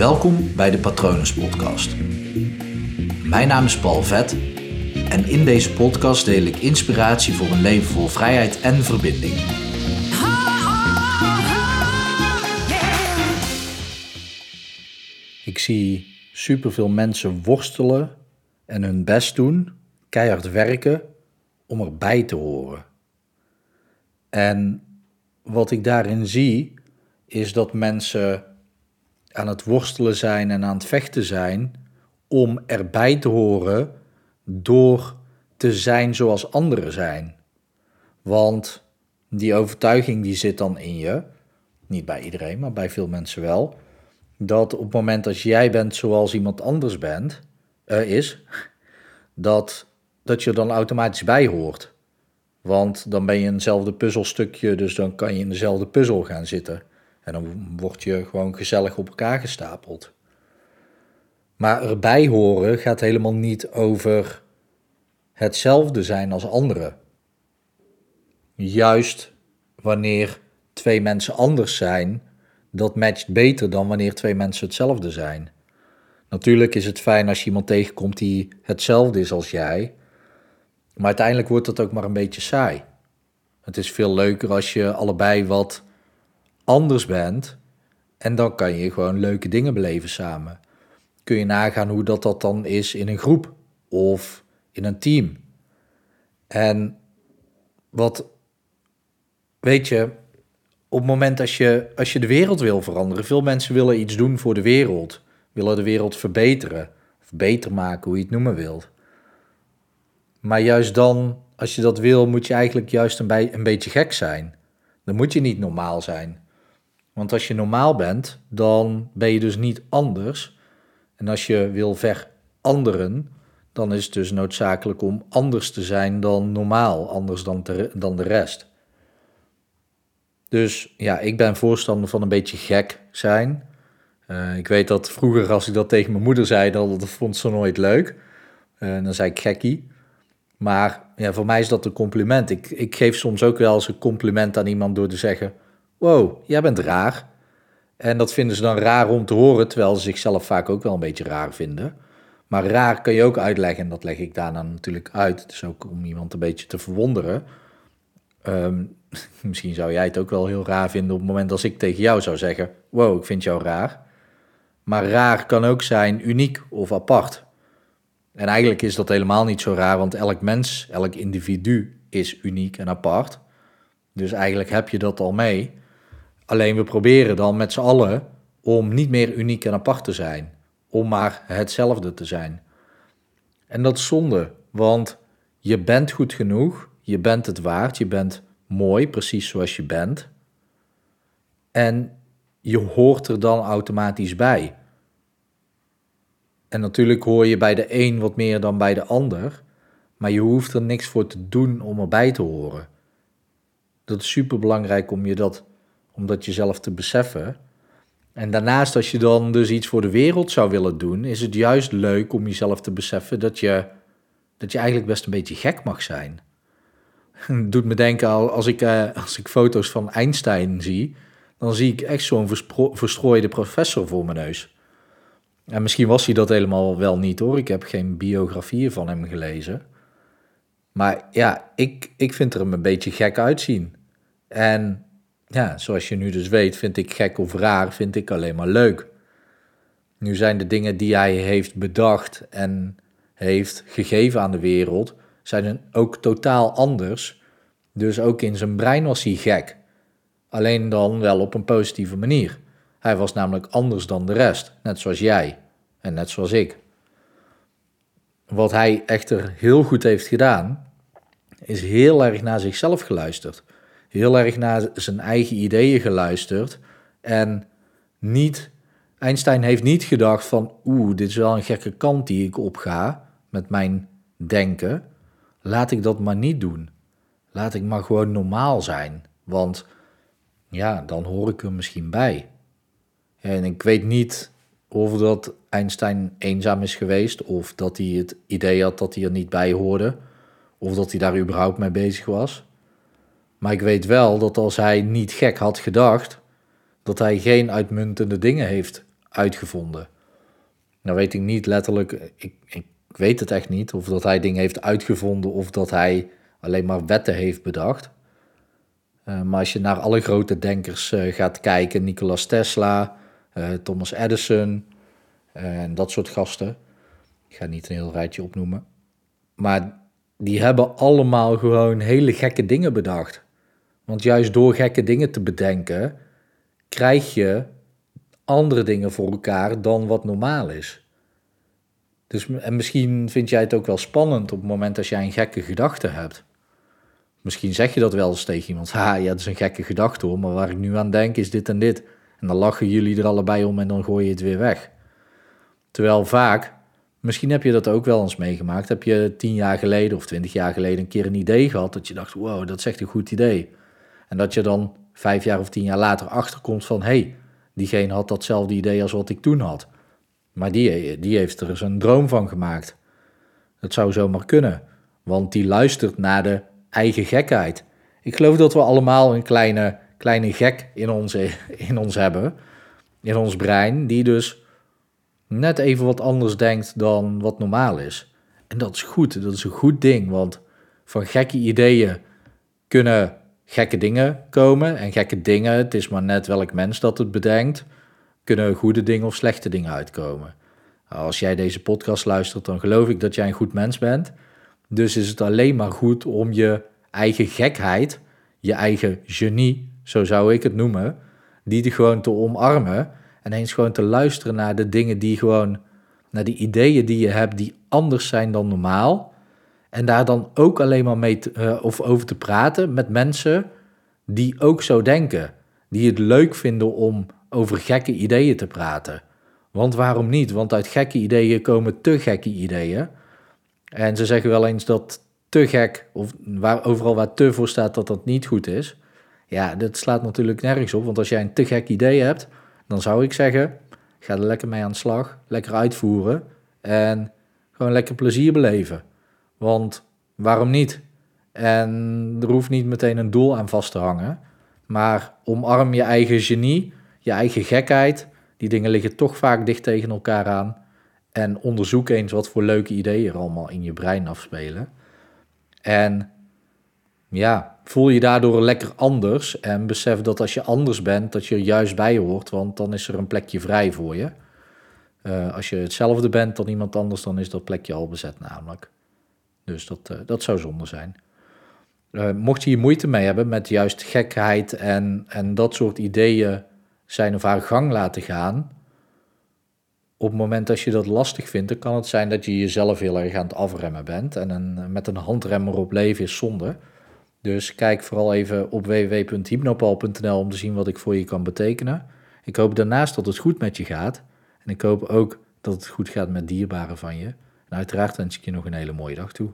Welkom bij de Patronus Podcast. Mijn naam is Paul Vet en in deze podcast deel ik inspiratie voor een leven vol vrijheid en verbinding. Ik zie superveel mensen worstelen en hun best doen, keihard werken om erbij te horen. En wat ik daarin zie, is dat mensen aan het worstelen zijn en aan het vechten zijn om erbij te horen door te zijn zoals anderen zijn. Want die overtuiging die zit dan in je, niet bij iedereen, maar bij veel mensen wel, dat op het moment dat jij bent zoals iemand anders bent, uh, is, dat, dat je er dan automatisch bij hoort. Want dan ben je eenzelfde puzzelstukje, dus dan kan je in dezelfde puzzel gaan zitten. En dan word je gewoon gezellig op elkaar gestapeld. Maar erbij horen gaat helemaal niet over hetzelfde zijn als anderen. Juist wanneer twee mensen anders zijn, dat matcht beter dan wanneer twee mensen hetzelfde zijn. Natuurlijk is het fijn als je iemand tegenkomt die hetzelfde is als jij, maar uiteindelijk wordt dat ook maar een beetje saai. Het is veel leuker als je allebei wat anders bent en dan kan je gewoon leuke dingen beleven samen. Kun je nagaan hoe dat, dat dan is in een groep of in een team. En wat, weet je, op het moment als je, als je de wereld wil veranderen, veel mensen willen iets doen voor de wereld, willen de wereld verbeteren of beter maken, hoe je het noemen wilt. Maar juist dan, als je dat wil, moet je eigenlijk juist een, beetje gek zijn. Dan moet je niet normaal zijn. Want als je normaal bent, dan ben je dus niet anders. En als je wil veranderen, dan is het dus noodzakelijk om anders te zijn dan normaal, anders dan, dan de rest. Dus ja, ik ben voorstander van een beetje gek zijn. Uh, ik weet dat vroeger als ik dat tegen mijn moeder zei, dan dat vond ze nooit leuk. Uh, dan zei ik gekkie. Maar ja, voor mij is dat een compliment. Ik, ik geef soms ook wel eens een compliment aan iemand door te zeggen: Wow, jij bent raar. En dat vinden ze dan raar om te horen, terwijl ze zichzelf vaak ook wel een beetje raar vinden. Maar raar kan je ook uitleggen, en dat leg ik daarna natuurlijk uit. Dus ook om iemand een beetje te verwonderen. Ehm, misschien zou jij het ook wel heel raar vinden op het moment als ik tegen jou zou zeggen: Wow, ik vind jou raar. Maar raar kan ook zijn uniek of apart. En eigenlijk is dat helemaal niet zo raar, want elk mens, elk individu is uniek en apart. Dus eigenlijk heb je dat al mee. Alleen we proberen dan met z'n allen om niet meer uniek en apart te zijn, om maar hetzelfde te zijn. En dat is zonde, want je bent goed genoeg, je bent het waard, je bent mooi, precies zoals je bent. En je hoort er dan automatisch bij. En natuurlijk hoor je bij de een wat meer dan bij de ander, maar je hoeft er niks voor te doen om erbij te horen. Dat is super belangrijk om je dat, om dat jezelf te beseffen. En daarnaast, als je dan dus iets voor de wereld zou willen doen, is het juist leuk om jezelf te beseffen dat je, dat je eigenlijk best een beetje gek mag zijn. Het doet me denken, als ik, eh, als ik foto's van Einstein zie, dan zie ik echt zo'n verstrooide professor voor mijn neus. En misschien was hij dat helemaal wel niet hoor. Ik heb geen biografieën van hem gelezen. Maar ja, ik, ik vind er hem een beetje gek uitzien. En ja, zoals je nu dus weet, vind ik gek of raar, vind ik alleen maar leuk. Nu zijn de dingen die hij heeft bedacht en heeft gegeven aan de wereld, zijn ook totaal anders. Dus ook in zijn brein was hij gek. Alleen dan wel op een positieve manier. Hij was namelijk anders dan de rest, net zoals jij en net zoals ik. Wat hij echter heel goed heeft gedaan, is heel erg naar zichzelf geluisterd. Heel erg naar zijn eigen ideeën geluisterd. En niet, Einstein heeft niet gedacht van, oeh, dit is wel een gekke kant die ik opga met mijn denken. Laat ik dat maar niet doen. Laat ik maar gewoon normaal zijn. Want ja, dan hoor ik er misschien bij. En ik weet niet of dat Einstein eenzaam is geweest, of dat hij het idee had dat hij er niet bij hoorde, of dat hij daar überhaupt mee bezig was. Maar ik weet wel dat als hij niet gek had gedacht, dat hij geen uitmuntende dingen heeft uitgevonden. Nou weet ik niet letterlijk, ik, ik weet het echt niet, of dat hij dingen heeft uitgevonden of dat hij alleen maar wetten heeft bedacht. Uh, maar als je naar alle grote denkers uh, gaat kijken, Nikola Tesla, uh, Thomas Edison en dat soort gasten. Ik ga niet een heel rijtje opnoemen. Maar die hebben allemaal gewoon hele gekke dingen bedacht. Want juist door gekke dingen te bedenken, krijg je andere dingen voor elkaar dan wat normaal is. Dus, en misschien vind jij het ook wel spannend op het moment als jij een gekke gedachte hebt. Misschien zeg je dat wel eens tegen iemand. Ha, ja, dat is een gekke gedachte hoor, maar waar ik nu aan denk is dit en dit. En dan lachen jullie er allebei om en dan gooi je het weer weg. Terwijl vaak, misschien heb je dat ook wel eens meegemaakt. Heb je tien jaar geleden of twintig jaar geleden een keer een idee gehad dat je dacht, wow, dat is echt een goed idee. En dat je dan vijf jaar of tien jaar later achterkomt van, hé, hey, diegene had datzelfde idee als wat ik toen had. Maar die, die heeft er eens een droom van gemaakt. Dat zou zomaar kunnen, want die luistert naar de eigen gekheid. Ik geloof dat we allemaal een kleine, kleine gek in ons, in ons hebben, in ons brein, die dus net even wat anders denkt dan wat normaal is. En dat is goed, dat is een goed ding, want van gekke ideeën kunnen gekke dingen komen. En gekke dingen, het is maar net welk mens dat het bedenkt, kunnen goede dingen of slechte dingen uitkomen. Als jij deze podcast luistert, dan geloof ik dat jij een goed mens bent. Dus is het alleen maar goed om je eigen gekheid, je eigen genie, zo zou ik het noemen, die te gewoon te omarmen en eens gewoon te luisteren naar de dingen die gewoon, naar die ideeën die je hebt die anders zijn dan normaal. En daar dan ook alleen maar mee uh, of over te praten met mensen die ook zo denken. Die het leuk vinden om over gekke ideeën te praten. Want waarom niet? Want uit gekke ideeën komen te gekke ideeën. En ze zeggen wel eens dat te gek, of waar, overal waar te voor staat, dat dat niet goed is. Ja, dat slaat natuurlijk nergens op. Want als jij een te gek idee hebt, dan zou ik zeggen, ga er lekker mee aan de slag. Lekker uitvoeren. En gewoon lekker plezier beleven. Want waarom niet? En er hoeft niet meteen een doel aan vast te hangen. Maar omarm je eigen genie, je eigen gekheid. Die dingen liggen toch vaak dicht tegen elkaar aan. En onderzoek eens wat voor leuke ideeën er allemaal in je brein afspelen. En ja, voel je daardoor lekker anders. En besef dat als je anders bent, dat je er juist bij hoort. Want dan is er een plekje vrij voor je. Uh, als je hetzelfde bent dan iemand anders, dan is dat plekje al bezet namelijk. Dus dat, uh, dat zou zonde zijn. Uh, mocht je hier moeite mee hebben met juist gekheid en, en dat soort ideeën zijn of haar gang laten gaan. Op het moment dat je dat lastig vindt, dan kan het zijn dat je jezelf heel erg aan het afremmen bent. En een, met een handremmer op leven is zonde. Dus kijk vooral even op www.hypnopal.nl om te zien wat ik voor je kan betekenen. Ik hoop daarnaast dat het goed met je gaat. En ik hoop ook dat het goed gaat met dierbaren van je. En uiteraard wens ik je nog een hele mooie dag toe.